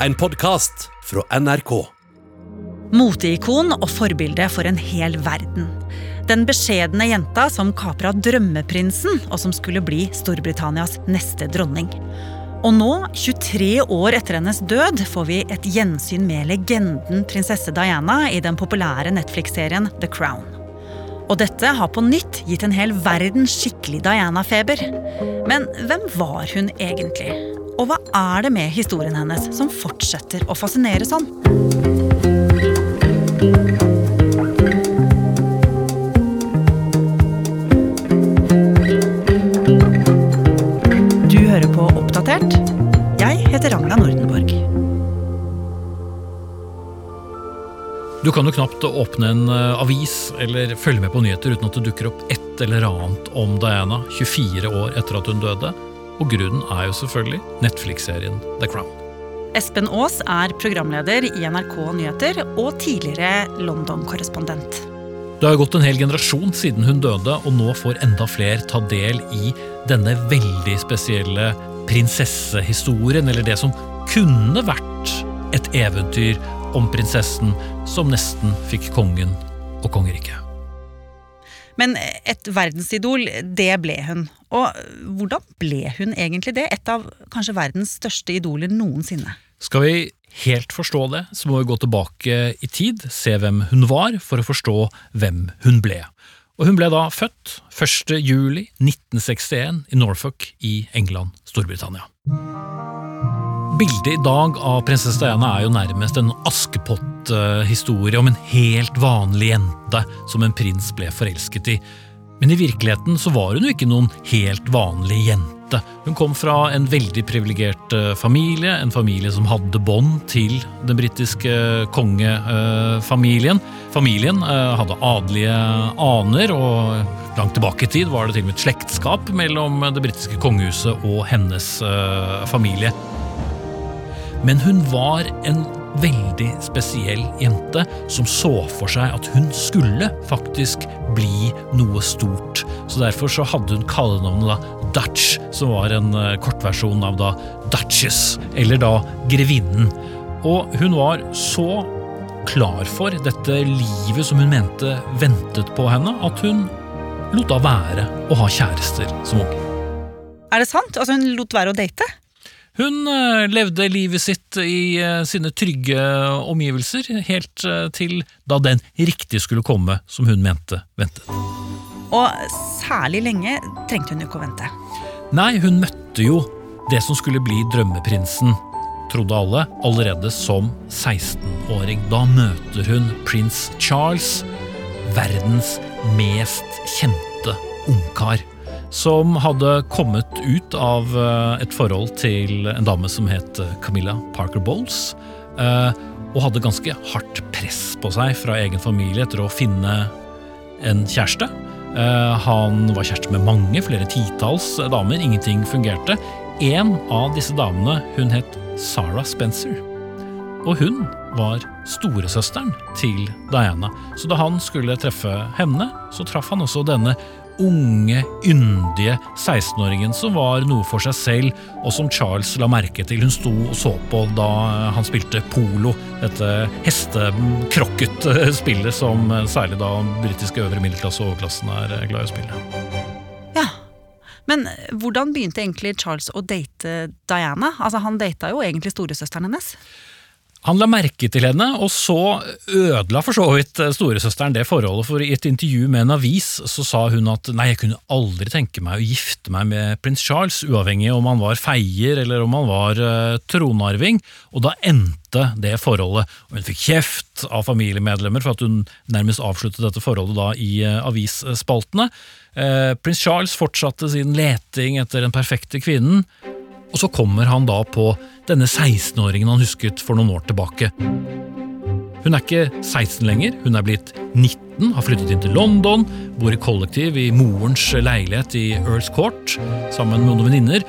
en podkast fra NRK. Moteikon og forbilde for en hel verden. Den beskjedne jenta som kapra drømmeprinsen, og som skulle bli Storbritannias neste dronning. Og nå, 23 år etter hennes død, får vi et gjensyn med legenden prinsesse Diana i den populære Netflix-serien The Crown. Og dette har på nytt gitt en hel verden skikkelig Diana-feber. Men hvem var hun egentlig? Og hva er det med historien hennes som fortsetter å fascinere sånn? Du hører på Oppdatert. Jeg heter Ragna Nordenborg. Du kan jo knapt åpne en eh, avis eller følge med på nyheter uten at det dukker opp et eller annet om Diana 24 år etter at hun døde. Og grunnen er jo selvfølgelig Netflix-serien The Crown. Espen Aas er programleder i NRK Nyheter og tidligere London-korrespondent. Det har gått en hel generasjon siden hun døde, og nå får enda flere ta del i denne veldig spesielle prinsessehistorien, eller det som kunne vært et eventyr om prinsessen som nesten fikk kongen og kongeriket. Men et verdensidol, det ble hun. Og hvordan ble hun egentlig det? Et av kanskje verdens største idoler noensinne. Skal vi helt forstå det, så må vi gå tilbake i tid, se hvem hun var, for å forstå hvem hun ble. Og hun ble da født 1. juli 1961 i Norfolk i England, Storbritannia. Bildet i dag av prinsesse Diana er jo nærmest en Askepott-historie om en helt vanlig jente som en prins ble forelsket i. Men i virkeligheten så var hun jo ikke noen helt vanlig jente. Hun kom fra en veldig privilegert eh, familie, en familie som hadde bånd til den britiske kongefamilien. Familien eh, hadde adelige aner, og langt tilbake i tid var det til og med et slektskap mellom det britiske kongehuset og hennes eh, familie. Men hun var en veldig spesiell jente som så for seg at hun skulle faktisk bli noe stort. Så Derfor så hadde hun kallenavnet da Dutch, som var en eh, kortversjon av da Duchess, eller da grevinnen. Og hun var så klar for dette livet som hun mente ventet på henne, at hun lot da være å ha kjærester som ung. Er det sant? Altså Hun lot være å date? Hun eh, levde livet sitt i eh, sine trygge omgivelser, helt eh, til da den riktige skulle komme, som hun mente ventet. Og særlig lenge trengte hun ikke å vente. Nei, hun møtte jo det som skulle bli drømmeprinsen, trodde alle, allerede som 16-åring. Da møter hun prins Charles, verdens mest kjente ungkar som hadde kommet ut av eh, et forhold til en dame som het eh, Camilla Parker Bowles, eh, og hadde ganske hardt press på seg fra egen familie etter å finne en kjæreste. Han var kjæreste med mange, flere titalls damer, ingenting fungerte. En av disse damene hun het Sarah Spencer, og hun var storesøsteren til Diana. Så da han skulle treffe henne, så traff han også denne unge, yndige 16-åringen som var noe for seg selv, og som Charles la merke til hun sto og så på da han spilte polo, dette hestekrokket-spillet som særlig da britiske øvre middelklasse og overklassen er glad i å spille. Ja, men hvordan begynte egentlig Charles å date Diana? Altså Han data jo egentlig storesøsteren hennes. Han la merke til henne, og så ødela for så vidt storesøsteren det forholdet, for i et intervju med en avis så sa hun at nei, jeg kunne aldri tenke meg å gifte meg med prins Charles, uavhengig om han var feier eller om han var uh, tronarving, og da endte det forholdet. Og hun fikk kjeft av familiemedlemmer for at hun nærmest avsluttet dette forholdet da i uh, avisspaltene. Uh, prins Charles fortsatte sin leting etter den perfekte kvinnen, og så kommer han da på denne 16-åringen han husket for noen år tilbake. Hun er ikke 16 lenger, hun er blitt 19, har flyttet inn til London, bor i kollektiv i morens leilighet i Earls Court sammen med noen venninner.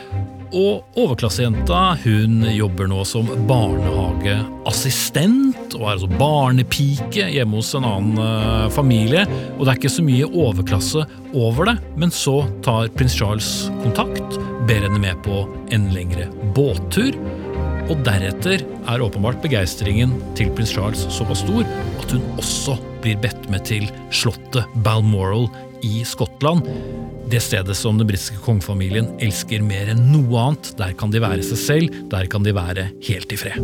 Og overklassejenta hun jobber nå som barnehageassistent og er altså barnepike hjemme hos en annen uh, familie. Og det er ikke så mye overklasse over det, men så tar prins Charles kontakt, ber henne med på en lengre båttur. Og deretter er åpenbart begeistringen til prins Charles såpass stor at hun også blir bedt med til slottet Balmoral i Skottland. Det stedet som den britiske kongefamilien elsker mer enn noe annet. Der kan de være seg selv, der kan de være helt i fred.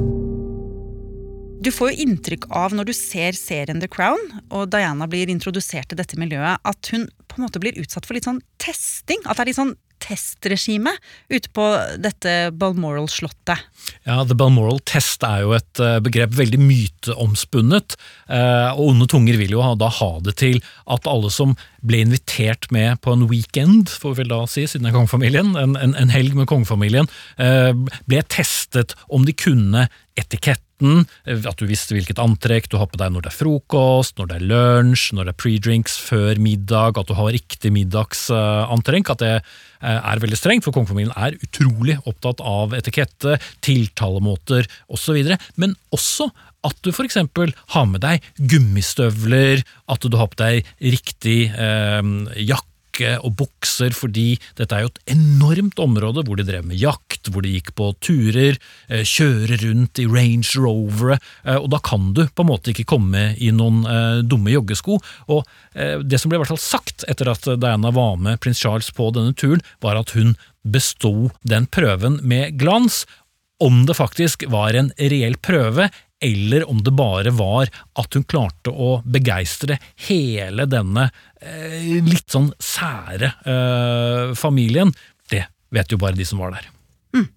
Du får jo inntrykk av når du ser serien The Crown, og Diana blir introdusert til dette miljøet, at hun på en måte blir utsatt for litt sånn testing. At det er litt sånn testregime ute på dette Balmoral-slottet. Ja, The Balmoral Test er jo et uh, begrep veldig myteomspunnet. Uh, og onde tunger vil jo da ha det til at alle som ble invitert med på en weekend, får vi vel da si, siden det er kongefamilien, en, en, en helg med kongefamilien, uh, ble testet om de kunne etiketten, at du visste hvilket antrekk du har på deg når det er frokost, når det er lunsj, når det er pre-drinks før middag, at du har riktig middagsantrekk. At det er veldig strengt, for kongefamilien er utrolig opptatt av etikette, tiltalemåter osv. Men også at du f.eks. har med deg gummistøvler, at du har på deg riktig eh, jakke og bukser, fordi dette er jo et enormt område hvor de drev med jakt, hvor de gikk på turer, eh, kjøre rundt i Range Rovere, eh, og da kan du på en måte ikke komme i noen eh, dumme joggesko. Og det som ble i hvert fall sagt etter at Diana var med prins Charles på denne turen, var at hun besto den prøven med glans, om det faktisk var en reell prøve, eller om det bare var at hun klarte å begeistre hele denne eh, litt sånn sære eh, familien. Det vet jo bare de som var der. Mm.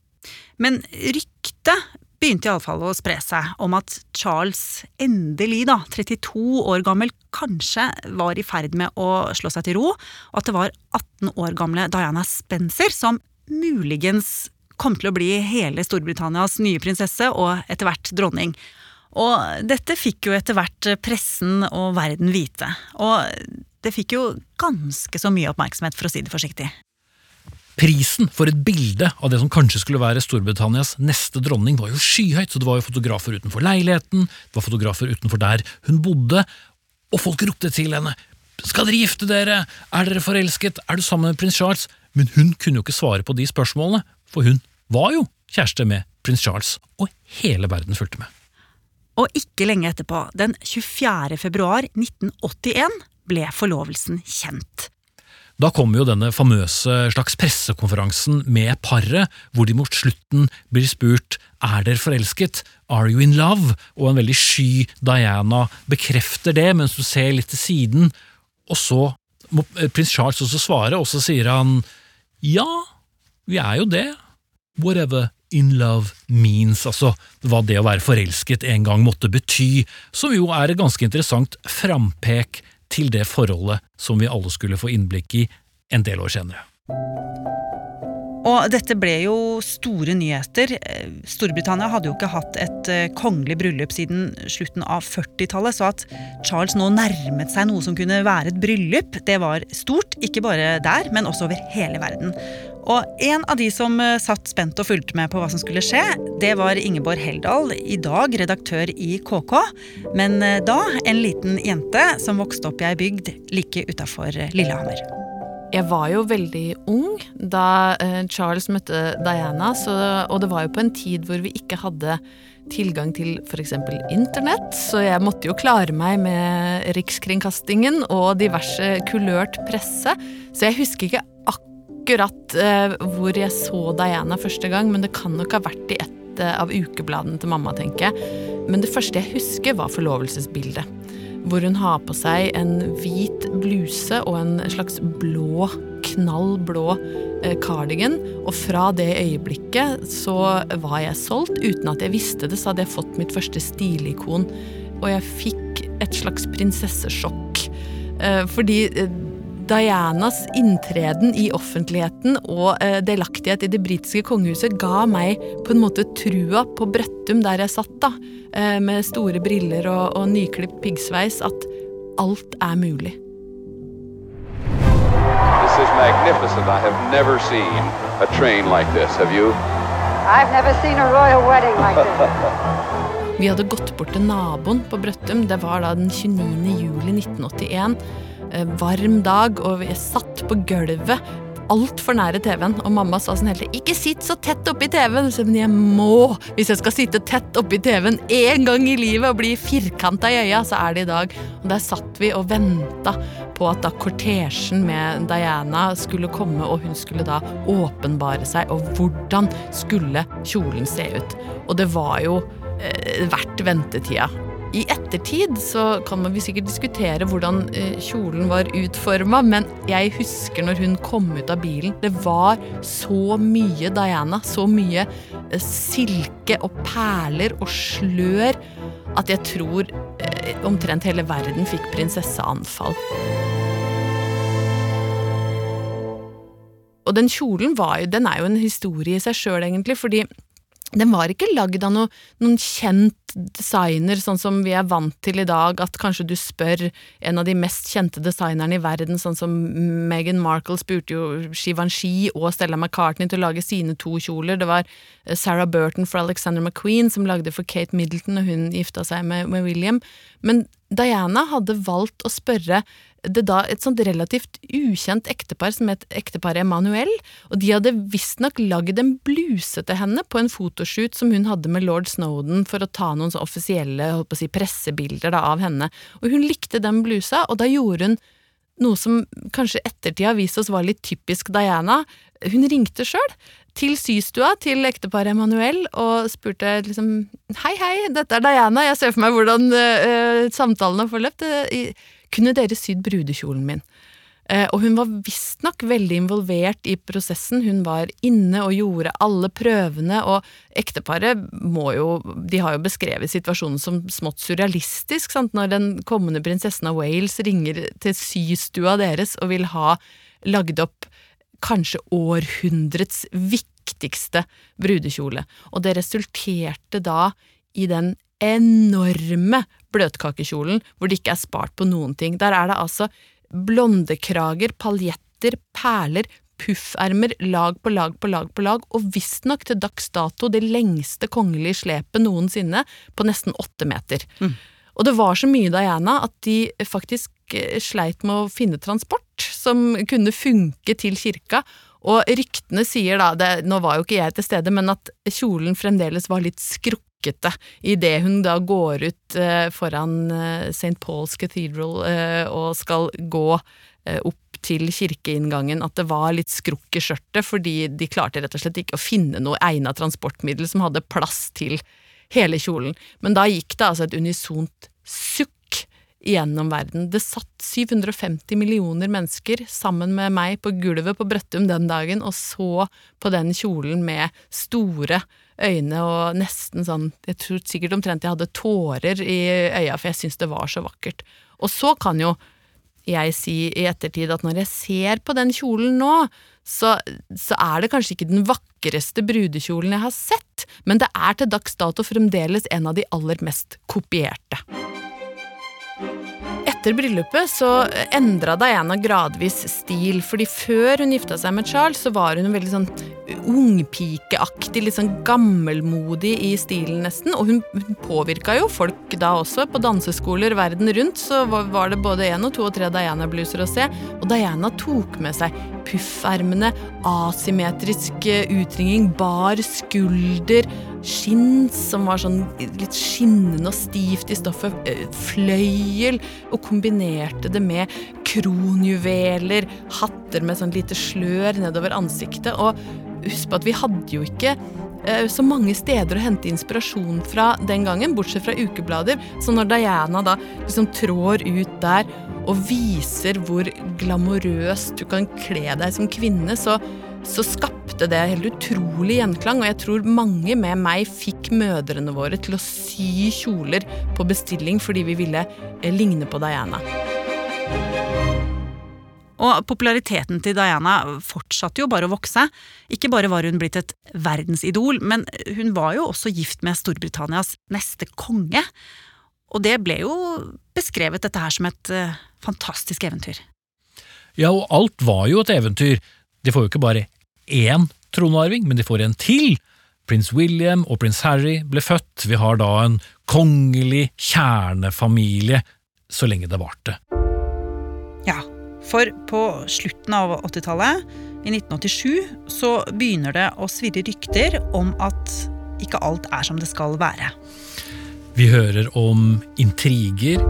Men ryktet begynte iallfall å spre seg om at Charles endelig, da, 32 år gammel, kanskje var i ferd med å slå seg til ro, og at det var 18 år gamle Diana Spencer som muligens kom til å bli hele Storbritannias nye prinsesse og etter hvert dronning. Og dette fikk jo etter hvert pressen og verden vite. Og det fikk jo ganske så mye oppmerksomhet, for å si det forsiktig. Prisen for et bilde av det som kanskje skulle være Storbritannias neste dronning, var jo skyhøyt, så det var jo fotografer utenfor leiligheten, det var fotografer utenfor der hun bodde, og folk ropte til henne skal dere gifte dere, er dere forelsket, er du sammen med prins Charles? Men hun kunne jo ikke svare på de spørsmålene, for hun var jo kjæreste med prins Charles, og hele verden fulgte med. Og ikke lenge etterpå, den 24. februar 1981, ble forlovelsen kjent. Da kom jo denne famøse slags pressekonferansen med paret, hvor de mot slutten blir spurt er dere forelsket, are you in love, og en veldig sky Diana bekrefter det mens du ser litt til siden, og så må prins Charles også svare, og så sier han ja, vi er jo det, whatever in love means, altså hva det å være forelsket en gang måtte bety, som jo er et ganske interessant frampek til det forholdet som vi alle skulle få innblikk i en del år senere. Og dette ble jo store nyheter. Storbritannia hadde jo ikke hatt et eh, kongelig bryllup siden slutten av 40-tallet, så at Charles nå nærmet seg noe som kunne være et bryllup, det var stort. Ikke bare der, men også over hele verden. Og en av de som eh, satt spent og fulgte med på hva som skulle skje, det var Ingeborg Heldal, i dag redaktør i KK, men eh, da en liten jente som vokste opp i ei bygd like utafor Lillehammer. Jeg var jo veldig ung da eh, Charles møtte Diana, så, og det var jo på en tid hvor vi ikke hadde tilgang til f.eks. internett, så jeg måtte jo klare meg med Rikskringkastingen og diverse kulørt presse. Så jeg husker ikke akkurat eh, hvor jeg så Diana første gang, men det kan nok ha vært i et uh, av ukebladene til mamma, tenker jeg. Men det første jeg husker, var forlovelsesbildet hvor hun har på seg en hvit bluse og en slags blå, knall blå eh, cardigan. Og fra det øyeblikket så var jeg solgt. Uten at jeg visste det, så hadde jeg fått mitt første stilikon. Og jeg fikk et slags prinsessesjokk. Eh, fordi eh, Dianas inntreden i offentligheten og delaktighet i det britiske kongehuset ga meg på en måte trua på Brøttum der jeg satt, da. Eh, med store briller og, og nyklipt piggsveis at alt er mulig. This is magnificent. I have never seen a train like this. Have you? I've never seen a royal wedding like this. Vi hadde gått bort til naboen på Brøttum. Det var da den 29. juli 1981. Eh, varm dag, og vi satt på gulvet altfor nære TV-en, og mamma sa sånn hele tiden 'ikke sitt så tett oppi TV-en'. Men jeg må! Hvis jeg skal sitte tett oppi TV-en én gang i livet og bli firkanta i øya, så er det i dag. Og der satt vi og venta på at da kortesjen med Diana skulle komme, og hun skulle da åpenbare seg, og hvordan skulle kjolen se ut. Og det var jo eh, verdt ventetida. I ettertid så kan vi sikkert diskutere hvordan eh, kjolen var utforma, men jeg husker når hun kom ut av bilen. Det var så mye Diana, så mye eh, silke og perler og slør at jeg tror eh, omtrent hele verden fikk prinsesseanfall. Og den kjolen jo, den er jo en historie i seg sjøl, egentlig, fordi den var ikke lagd av noe, noen kjent designer, sånn som vi er vant til i dag, at kanskje du spør en av de mest kjente designerne i verden, sånn som Meghan Markle spurte jo Givenchy og Stella McCartney til å lage sine to kjoler. Det var eh, Sarah Burton for Alexander McQueen som lagde for Kate Middleton, og hun gifta seg med, med William. Men Diana hadde valgt å spørre det da et sånt relativt ukjent ektepar som het ekteparet Emanuel, og de hadde visstnok lagd en bluse til henne på en fotoshoot som hun hadde med lord Snowden for å ta noen så offisielle si, pressebilder da, av henne, og hun likte den blusa, og da gjorde hun noe som kanskje ettertid har vist oss var litt typisk Diana. Hun ringte sjøl til systua til ekteparet Emanuel og spurte liksom Hei, hei, dette er Diana, jeg ser for meg hvordan uh, samtalen har forløpt. Uh, kunne dere sydd brudekjolen min? Eh, og hun var visstnok veldig involvert i prosessen. Hun var inne og gjorde alle prøvene, og ekteparet må jo De har jo beskrevet situasjonen som smått surrealistisk, sant? når den kommende prinsessen av Wales ringer til systua deres og vil ha lagd opp kanskje århundrets viktigste brudekjole. Og det resulterte da i den enorme bløtkakekjolen hvor det ikke er spart på noen ting. Der er det altså blondekrager, paljetter, perler, puffermer, lag på lag på lag på lag, og visstnok til dags dato det lengste kongelige slepet noensinne, på nesten åtte meter. Mm. Og det var så mye Diana at de faktisk eh, sleit med å finne transport som kunne funke til kirka, og ryktene sier da, det, nå var jo ikke jeg til stede, men at kjolen fremdeles var litt skrukket klokkete idet hun da går ut eh, foran eh, St. Paul's Cathedral eh, og skal gå opp til kirkeinngangen, at det var litt skrukk i skjørtet, fordi de klarte rett og slett ikke å finne noe egnet transportmiddel som hadde plass til hele kjolen. Men da gikk det altså et unisont sukk gjennom verden. Det satt 750 millioner mennesker sammen med meg på gulvet på Brøttum den dagen og så på den kjolen med store øyne og nesten sånn Jeg tror sikkert omtrent jeg hadde tårer i øya, for jeg syntes det var så vakkert. Og så kan jo jeg si i ettertid at når jeg ser på den kjolen nå, så, så, er det kanskje ikke den vakreste brudekjolen jeg har sett, men det er til dags dato fremdeles en av de aller mest kopierte. Etter bryllupet så endra Diana gradvis stil, fordi før hun gifta seg med Charles, så var hun veldig sånn ungpikeaktig, litt sånn gammelmodig i stilen nesten. Og hun, hun påvirka jo folk da også. På danseskoler verden rundt så var det både én og to og tre Diana-bluser å se. Og Diana tok med seg puffermene, asymmetrisk utringing, bar skulder, skinn som var sånn litt skinnende og stivt i stoffet, eh, fløyel, og kombinerte det med kronjuveler, hatter med sånn lite slør nedover ansiktet. og husk på at vi hadde jo ikke eh, så mange steder å hente inspirasjon fra den gangen, bortsett fra ukeblader. Så når Diana da liksom trår ut der og viser hvor glamorøst du kan kle deg som kvinne, så, så skapte det helt utrolig gjenklang. Og jeg tror mange med meg fikk mødrene våre til å sy kjoler på bestilling fordi vi ville eh, ligne på Diana. Og populariteten til Diana fortsatte jo bare å vokse. Ikke bare var hun blitt et verdensidol, men hun var jo også gift med Storbritannias neste konge. Og det ble jo beskrevet dette her som et uh, fantastisk eventyr. Ja, og alt var jo et eventyr. De får jo ikke bare én tronarving, men de får en til. Prins William og prins Harry ble født. Vi har da en kongelig kjernefamilie så lenge det varte. For på slutten av 80-tallet i 1987 så begynner det å svirre rykter om at ikke alt er som det skal være. Vi hører om intriger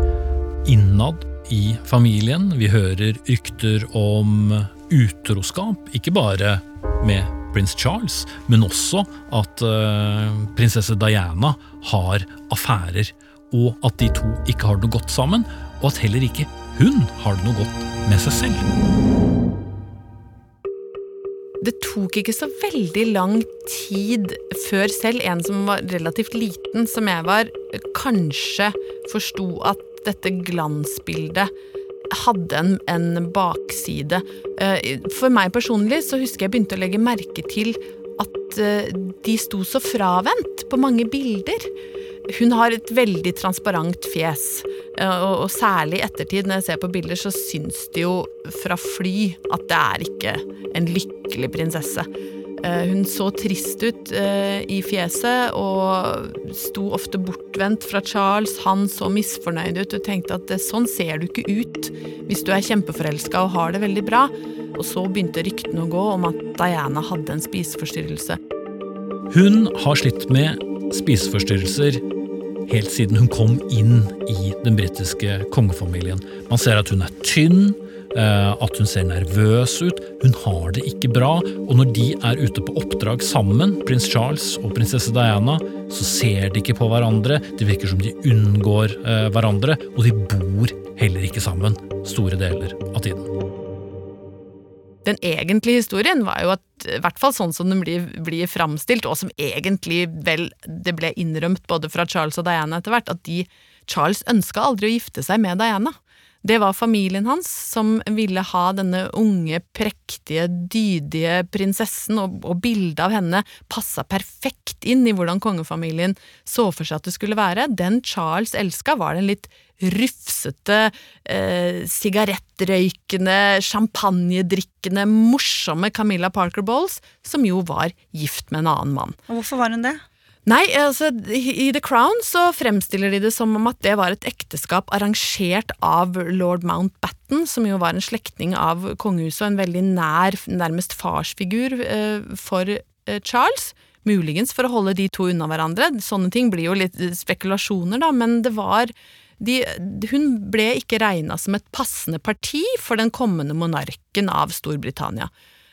innad i familien. Vi hører rykter om utroskap, ikke bare med prins Charles, men også at uh, prinsesse Diana har affærer, og at de to ikke har noe godt sammen, og at heller ikke hun har det noe godt med seg selv det tok ikke så veldig lang tid før selv en som var relativt liten, som jeg var, kanskje forsto at dette glansbildet hadde en, en, bakside. Eh, for meg personlig så husker jeg begynte å legge merke til at eh, de sto så fravendt på mange bilder. Hun har et veldig transparent fjes, eh, og, og særlig i ettertid, når jeg ser på bilder, så syns det jo fra fly at det er ikke en lykkelig prinsesse. Eh, hun så trist ut eh, i fjeset og sto ofte bortvendt fra Charles. Han så misfornøyd ut. og tenkte at sånn ser du ikke ut hvis du er kjempeforelska og har det veldig bra. Og så begynte ryktene å gå om at Diana hadde en spiseforstyrrelse. Hun har slitt med spiseforstyrrelser helt siden hun kom inn i den britiske kongefamilien. Man ser at hun er tynn, eh, at hun ser nervøs ut. Hun har det ikke bra. Og når de er ute på oppdrag sammen, prins Charles og prinsesse Diana, så ser de ikke på hverandre. Det virker som de unngår eh, hverandre, og de bor heller ikke sammen store deler av tiden. Den egentlige historien var jo at, i hvert fall sånn som den blir, blir framstilt, og som egentlig vel det ble innrømt både fra Charles og Diana etter hvert, at de Charles ønska aldri å gifte seg med Diana. Det var familien hans som ville ha denne unge, prektige, dydige prinsessen, og, og bildet av henne passa perfekt inn i hvordan kongefamilien så for seg at det skulle være. Den Charles elska, var den litt rufsete, eh, sigarettrøykende, champagnedrikkende, morsomme Camilla Parker Bowles, som jo var gift med en annen mann. Og hvorfor var hun det? Nei, altså i The Crown så fremstiller de det som om at det var et ekteskap arrangert av lord Mountbatten, som jo var en slektning av kongehuset og en veldig nær, nærmest farsfigur eh, for eh, Charles. Muligens for å holde de to unna hverandre. Sånne ting blir jo litt spekulasjoner, da, men det var de, hun ble ikke regna som et passende parti for den kommende monarken av Storbritannia.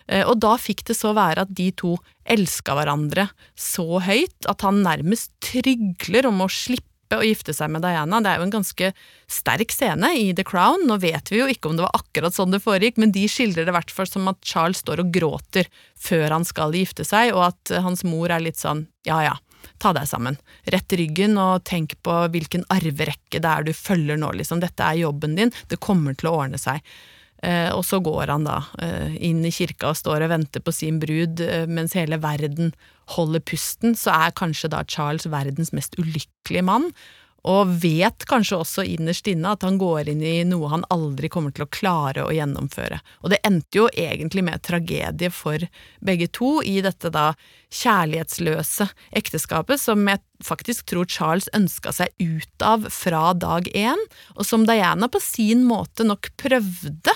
Eh, og da fikk det så være at de to elska hverandre så høyt at han nærmest trygler om å slippe å gifte seg med Diana. Det er jo en ganske sterk scene i The Crown. Nå vet vi jo ikke om det var akkurat sånn det foregikk, men de skildrer det i som at Charles står og gråter før han skal gifte seg, og at hans mor er litt sånn ja ja, ta deg sammen. Rett ryggen og tenk på hvilken arverekke det er du følger nå, liksom. Dette er jobben din, det kommer til å ordne seg. Eh, og så går han da eh, inn i kirka og står og venter på sin brud eh, mens hele verden holder pusten, så er kanskje da Charles verdens mest ulykkelige mann, og vet kanskje også innerst inne at han går inn i noe han aldri kommer til å klare å gjennomføre. Og det endte jo egentlig med tragedie for begge to i dette da kjærlighetsløse ekteskapet som jeg faktisk tror Charles ønska seg ut av fra dag én, og som Diana på sin måte nok prøvde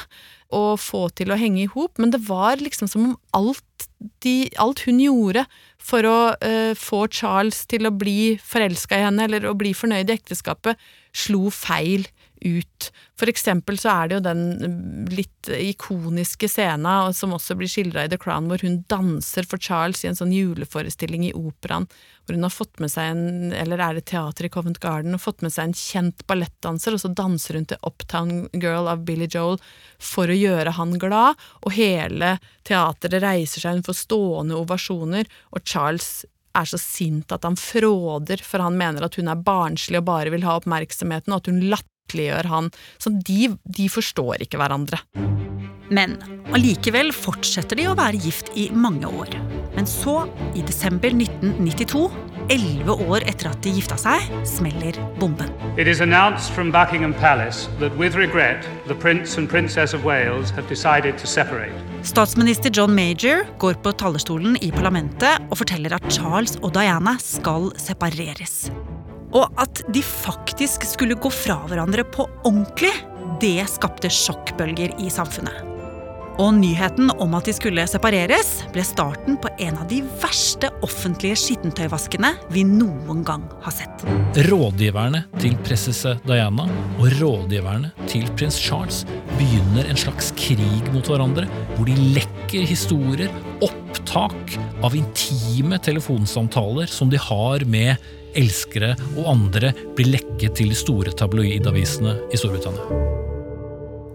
å få til å henge i hop, men det var liksom som om alt, de, alt hun gjorde for å uh, få Charles til å bli forelska i henne eller å bli fornøyd i ekteskapet, slo feil ut. For eksempel så er det jo den litt ikoniske scena som også blir skildra i The Crown, hvor hun danser for Charles i en sånn juleforestilling i operaen, hvor hun har fått med seg en, eller er det teater i Covent Garden, og fått med seg en kjent ballettdanser, og så danser hun til Uptown Girl av Billy Joel for å gjøre han glad, og hele teateret reiser seg, hun får stående ovasjoner, og Charles er så sint at han fråder, for han mener at hun er barnslig og bare vil ha oppmerksomheten, og at hun latterliggjør latterliggjør han. Så de, de forstår ikke hverandre. Men allikevel fortsetter de å være gift i mange år. Men så, i desember 1992, elleve år etter at de gifta seg, smeller bomben. It is announced from Buckingham Palace that with regret the Prince and Princess of Wales have decided to separate. Statsminister John Major går på talerstolen i parlamentet og forteller at Charles og Diana skal separeres. Og at de faktisk skulle gå fra hverandre på ordentlig, det skapte sjokkbølger i samfunnet. Og nyheten om at de skulle separeres, ble starten på en av de verste offentlige skittentøyvaskene vi noen gang har sett. Rådgiverne til prinsesse Diana og rådgiverne til prins Charles begynner en slags krig mot hverandre, hvor de lekker historier, opptak av intime telefonsamtaler som de har med elskere og andre, blir lekket til de store tabloidavisene i Storbritannia.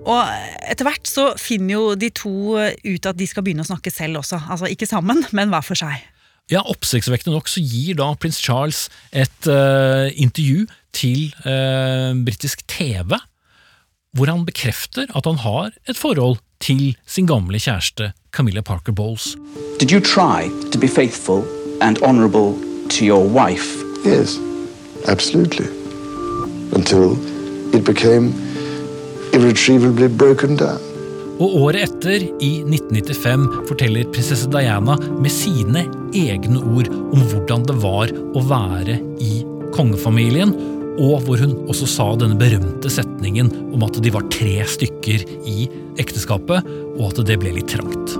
Og etter hvert så finner jo de to ut at de skal begynne å snakke selv også. Altså ikke sammen, men hver for seg. Ja, Oppsiktsvekkende nok så gir da prins Charles et uh, intervju til uh, britisk TV, hvor han bekrefter at han har et forhold til sin gamle kjæreste Camilla Parker Bowles. Did you try to be faithful and honorable to your wife? Yes, absolutely. Until it became irretrievably broken down. Og året etter, i 1995, forteller prinsesse Diana med sine egne ord om hvordan det var å være i kongefamilien, og hvor hun også sa denne berømte setningen om at de var tre stykker i ekteskapet, og at det ble litt trangt.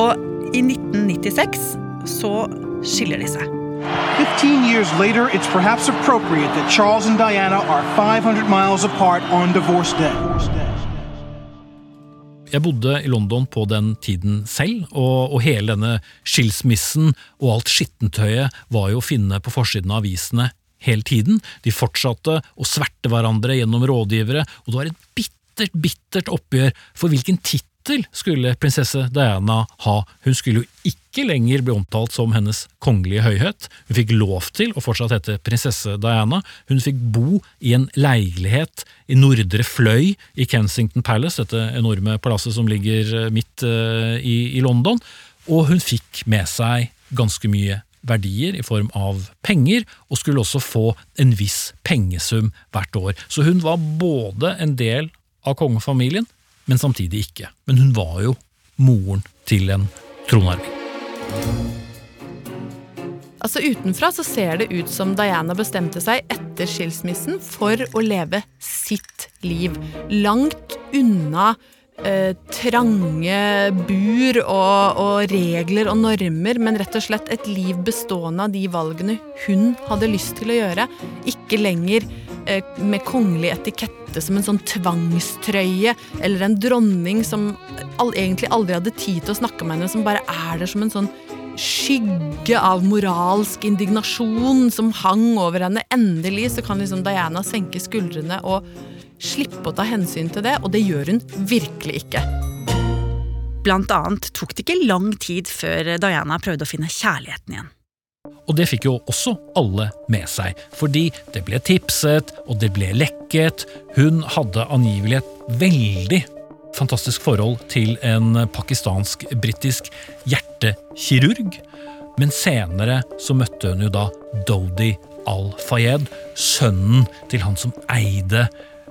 Og i 1996 så skiller de seg. 15 years later, it's perhaps appropriate that Charles and Diana are 500 miles apart on divorce day. Jeg bodde i London på den tiden selv, og, og hele denne skilsmissen og alt skittentøyet var jo å finne på forsiden av avisene hele tiden. De fortsatte å sverte hverandre gjennom rådgivere, og det var et bittert, bittert oppgjør for hvilken tittel tittel skulle prinsesse Diana ha. Hun skulle jo ikke lenger bli omtalt som hennes kongelige høyhet. Hun fikk lov til å fortsatt hete prinsesse Diana. Hun fikk bo i en leilighet i Nordre Fløy i Kensington Palace, dette enorme palasset som ligger eh, midt uh, i, i London. Og hun fikk med seg ganske mye verdier i form av penger, og skulle også få en viss pengesum hvert år. Så hun var både en del av kongefamilien, men samtidig ikke. Men hun var jo moren til en tronarving. Altså Utenfra så ser det ut som Diana bestemte seg etter skilsmissen for å leve sitt liv. Langt unna eh, trange bur og, og, regler og normer, men rett og slett et liv bestående av de valgene hun hadde lyst til å gjøre. Ikke lenger Eh, med kongelig etikette som en sånn tvangstrøye, eller en dronning som egentlig aldri hadde tid til å snakke med henne, som bare er der som en sånn skygge av moralsk indignasjon som hang over henne. Endelig så kan liksom Diana senke skuldrene og slippe å ta hensyn til det, og det gjør hun virkelig ikke. Blant annet tok det ikke lang tid før Diana prøvde å finne kjærligheten igjen. Og det fikk jo også alle med seg, fordi det ble tipset, og det ble lekket. Hun hadde angivelig et veldig fantastisk forhold til en pakistansk-britisk hjertekirurg. Men senere så møtte hun jo da Dodi al-Fayed, sønnen til han som eide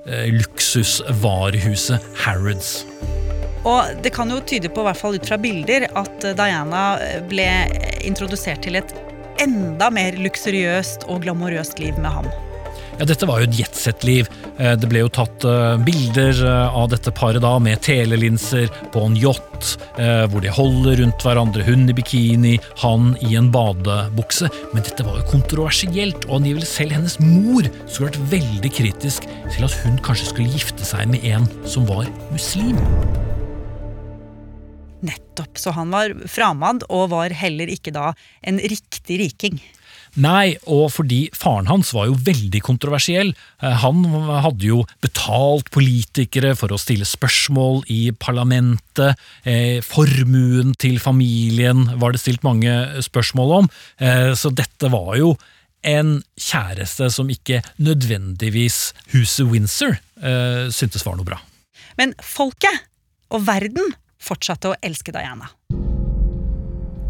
luksusvarehuset Harrods. Og det kan jo tyde på, i hvert fall ut fra bilder, at Diana ble introdusert til et enda mer luksuriøst og glamorøst liv med ham. Ja, Dette var jo et jetset-liv. Eh, det ble jo tatt eh, bilder eh, av dette paret da med telelinser på en yacht, hvor de holder rundt hverandre, hun i bikini, han i en badebukse. Men dette var jo kontroversielt, og angivelig selv hennes mor skulle vært veldig kritisk til at hun kanskje skulle gifte seg med en som var muslim. Nettopp, så han var framand og var heller ikke da en riktig riking. Nei, og fordi faren hans var jo veldig kontroversiell. Eh, han hadde jo betalt politikere for å stille spørsmål i parlamentet. Eh, formuen til familien var det stilt mange spørsmål om. Eh, så dette var jo en kjæreste som ikke nødvendigvis huset Windsor syntes var noe bra. Men folket og verden fortsatte å elske Diana.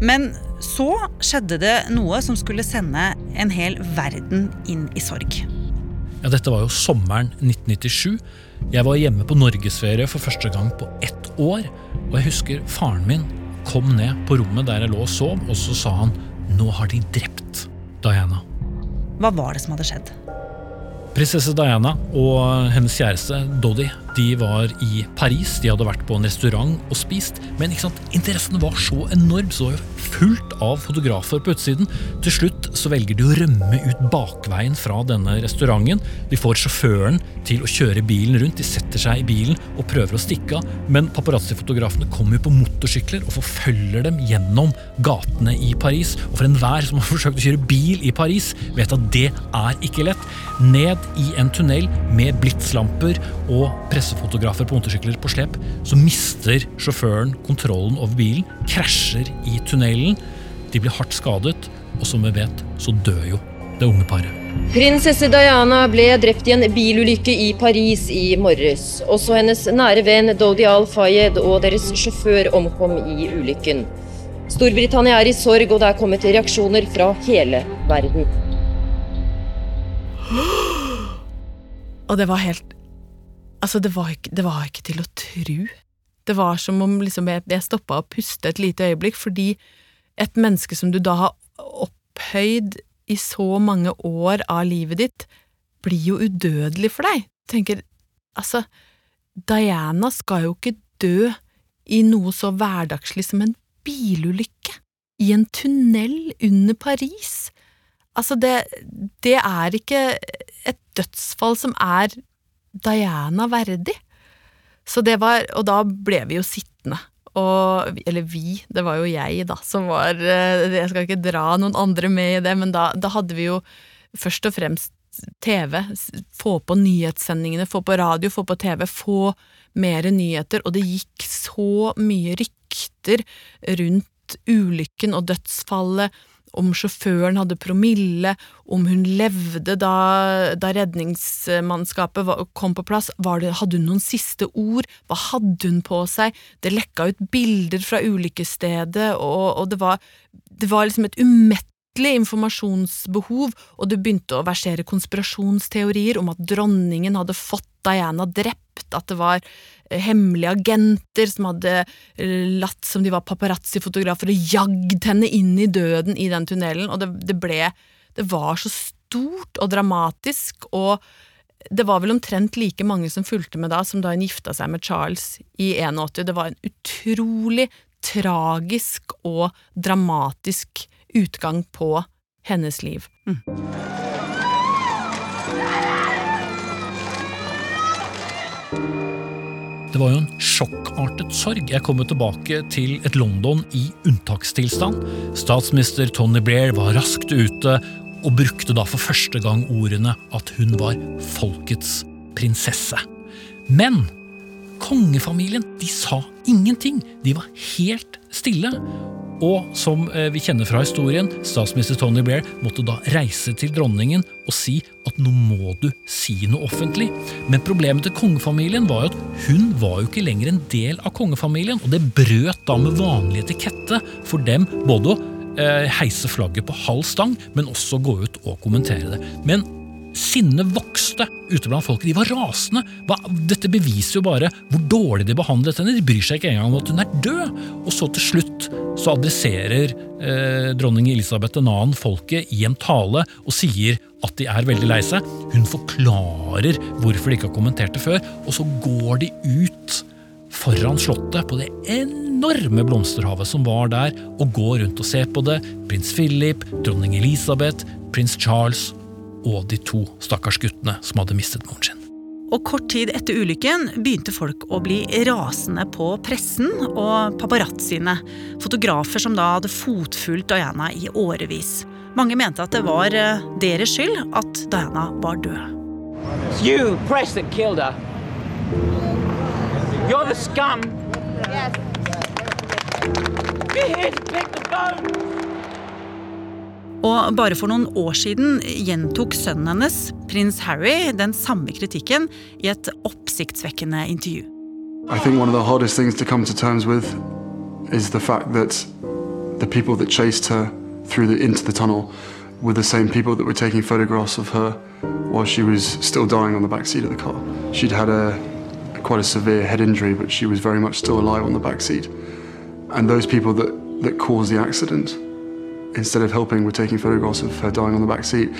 Men så skjedde det noe som skulle sende en hel verden inn i sorg. Ja, Dette var jo sommeren 1997. Jeg var hjemme på norgesferie for første gang på ett år. Og jeg husker faren min kom ned på rommet der jeg lå og sov, og så sa han nå har de drept Diana. Hva var det som hadde skjedd? Prinsesse Diana og hennes kjæreste Doddy de var i Paris, de hadde vært på en restaurant og spist. Men ikke sant, interessen var så enorm, så fullt av fotografer på utsiden. Til slutt så velger de å rømme ut bakveien fra denne restauranten. De får sjåføren til å kjøre bilen rundt, de setter seg i bilen og prøver å stikke av. Men paparazzi-fotografene kommer på motorsykler og forfølger dem gjennom gatene i Paris. Og for enhver som har forsøkt å kjøre bil i Paris, vet at det er ikke lett. Ned i en tunnel med blitslamper og pressefotografer på motorsykler på slep, så mister sjåføren kontrollen over bilen, krasjer i tunnelen. De blir hardt skadet, og som vi vet, så dør jo det unge paret. Prinsesse Diana ble drept i en bilulykke i Paris i morges. Også hennes nære venn Dodi Al-Fayed og deres sjåfør omkom i ulykken. Storbritannia er i sorg, og det er kommet reaksjoner fra hele verden. Og det var helt Altså, det var ikke, det var ikke til å tru. Det var som om liksom jeg, jeg stoppa å puste et lite øyeblikk, fordi et menneske som du da har opphøyd i så mange år av livet ditt, blir jo udødelig for deg. Tenker, altså, Diana skal jo ikke dø i noe så hverdagslig som en bilulykke. I en tunnel under Paris. Altså, det, det er ikke et dødsfall som er Diana verdig. Så det var, og da ble vi jo sittende. Og, eller vi, det var jo jeg, da, som var Jeg skal ikke dra noen andre med i det, men da, da hadde vi jo først og fremst TV. Få på nyhetssendingene, få på radio, få på TV, få mer nyheter. Og det gikk så mye rykter rundt ulykken og dødsfallet om sjåføren hadde promille, om hun levde da, da redningsmannskapet kom på plass, det, hadde hun noen siste ord, hva hadde hun på seg, det lekka ut bilder fra ulykkesstedet, og, og det, var, det var liksom et umettelig informasjonsbehov, og det begynte å versere konspirasjonsteorier om at dronningen hadde fått Diana drept, at det var hemmelige agenter som hadde eh, latt som de var paparazzi-fotografer og jagd henne inn i døden i den tunnelen, og det, det ble Det var så stort og dramatisk, og det var vel omtrent like mange som fulgte med da, som da hun gifta seg med Charles i 81. Det var en utrolig tragisk og dramatisk utgang på hennes liv. Mm. Det var jo en sjokkartet sorg. Jeg kom tilbake til et London i unntakstilstand. Statsminister Tony Blair var raskt ute og brukte da for første gang ordene at hun var folkets prinsesse. Men kongefamilien de sa ingenting. De var helt stille. Og som eh, vi kjenner fra historien, statsminister Tony Blair måtte da reise til dronningen og si at nå må du si noe offentlig. Men problemet til kongefamilien var jo at hun var jo ikke lenger en del av kongefamilien, og det brøt da med vanlig etikette for dem både å eh, heise flagget på halv stang, men også gå ut og kommentere det. Men Sinnet vokste ute blant folket. De var rasende. Dette beviser jo bare hvor dårlig de behandlet henne. De bryr seg ikke engang om at hun er død. Og så til slutt så adresserer eh, dronning Elisabeth 2. folket i en tale og sier at de er veldig lei seg. Hun forklarer hvorfor de ikke har kommentert det før, og så går de ut foran slottet på det enorme blomsterhavet som var der, og går rundt og ser på det. Prins Philip, dronning Elisabeth, prins Charles og de to stakkars guttene som hadde mistet moren sin. Og Kort tid etter ulykken begynte folk å bli rasende på pressen og paparazziene, fotografer som da hadde fotfulgt Diana i årevis. Mange mente at det var eh, deres skyld at Diana var død. You, press that killed her. You're the scum. Yes. Be here to pick the bone. Og bare for noen år siden gjentok sønnen hennes, prins Harry, den samme kritikken i et oppsiktsvekkende intervju. I think one of the hardest things to come to terms with is the fact that the people that chased her through the, into the tunnel were the same people that were taking photographs of her while she was still dying on the back seat of the car. She'd had a quite a severe head injury, but she was very much still alive on the back seat. And those people that, that caused the accident instead of helping, were taking photographs of her dying on the back seat.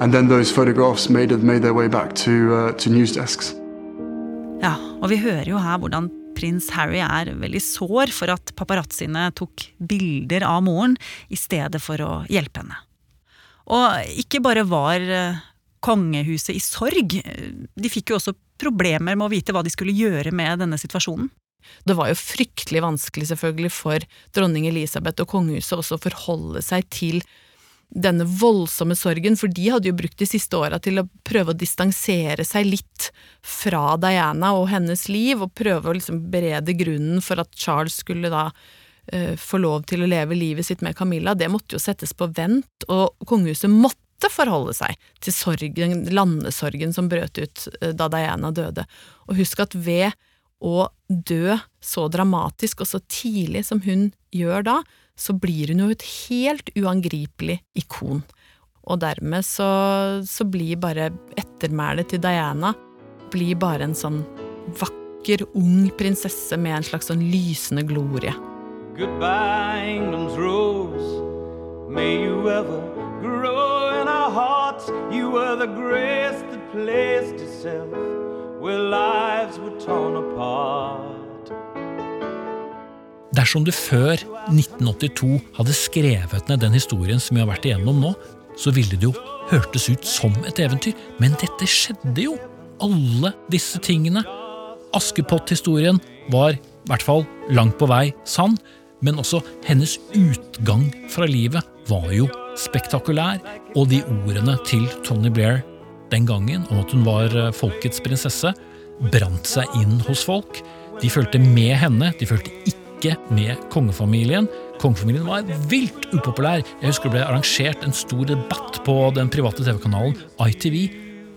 And then those photographs made, made their way back to, uh, to news desks. Ja, og vi hører jo her hvordan prins Harry er veldig sår for at paparazziene tok bilder av moren i stedet for å hjelpe henne. Og ikke bare var eh, kongehuset i sorg, de fikk jo også problemer med å vite hva de skulle gjøre med denne situasjonen. Det var jo fryktelig vanskelig selvfølgelig for dronning Elisabeth og kongehuset også å forholde seg til denne voldsomme sorgen, for de hadde jo brukt de siste åra til å prøve å distansere seg litt fra Diana og hennes liv, og prøve å liksom berede grunnen for at Charles skulle da uh, få lov til å leve livet sitt med Camilla. Det måtte jo settes på vent, og kongehuset måtte forholde seg til sorgen, landesorgen som brøt ut uh, da Diana døde. Og husk at ved å dø så dramatisk og så tidlig som hun gjør da, så blir hun jo et helt uangripelig ikon. Og dermed så, så blir bare ettermælet til Diana blir bare en sånn vakker, ung prinsesse med en slags sånn lysende glorie. Goodbye, England's rose. May you ever grow in our hearts. You were the grace that placed itself where lives were torn apart. Dersom du før 1982 hadde skrevet ned den historien som vi har vært igjennom nå, så ville det jo hørtes ut som et eventyr, men dette skjedde jo! Alle disse tingene. Askepott-historien var i hvert fall langt på vei sann, men også hennes utgang fra livet var jo spektakulær, og de ordene til Tony Blair den gangen om at hun var eh, folkets prinsesse, brant seg inn hos folk. De følte med henne, de følte ikke med kongefamilien. Kongefamilien var vilt upopulær. Jeg husker det ble arrangert en stor debatt på den private TV-kanalen ITV.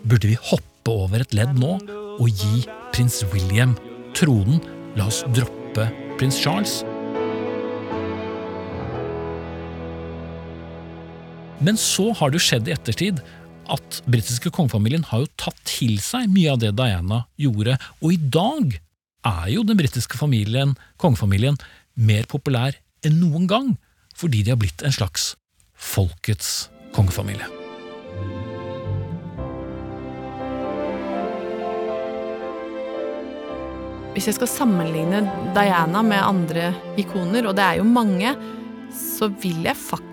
Burde vi hoppe over et ledd nå og gi prins William tronen? La oss droppe prins Charles. Men så har det skjedd i ettertid at britiske kongefamilien har jo tatt til seg mye av det Diana gjorde, og i dag er jo den britiske familien, kongefamilien, mer populær enn noen gang, fordi de har blitt en slags folkets kongefamilie. Hvis jeg skal sammenligne Diana med andre ikoner, og det er jo mange, så vil jeg faktisk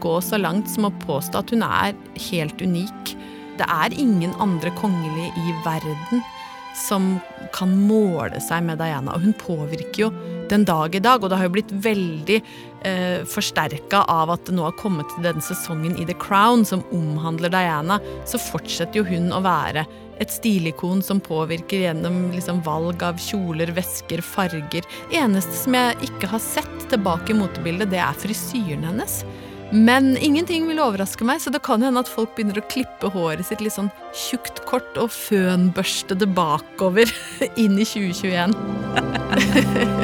gå så langt som å påstå at hun er helt unik. Det er ingen andre kongelige i verden som kan måle seg med Diana. Og hun påvirker jo den dag i dag, og det har jo blitt veldig eh, forsterka av at det nå har kommet til den sesongen i The Crown som omhandler Diana, så fortsetter jo hun å være et stilikon som påvirker gjennom liksom, valg av kjoler, vesker, farger. Eneste som jeg ikke har sett tilbake i motebildet, det er frisyren hennes. Men ingenting vil overraske meg, så det kan hende at folk begynner å klippe håret sitt litt sånn tjukt kort og fønbørste det bakover inn i 2021.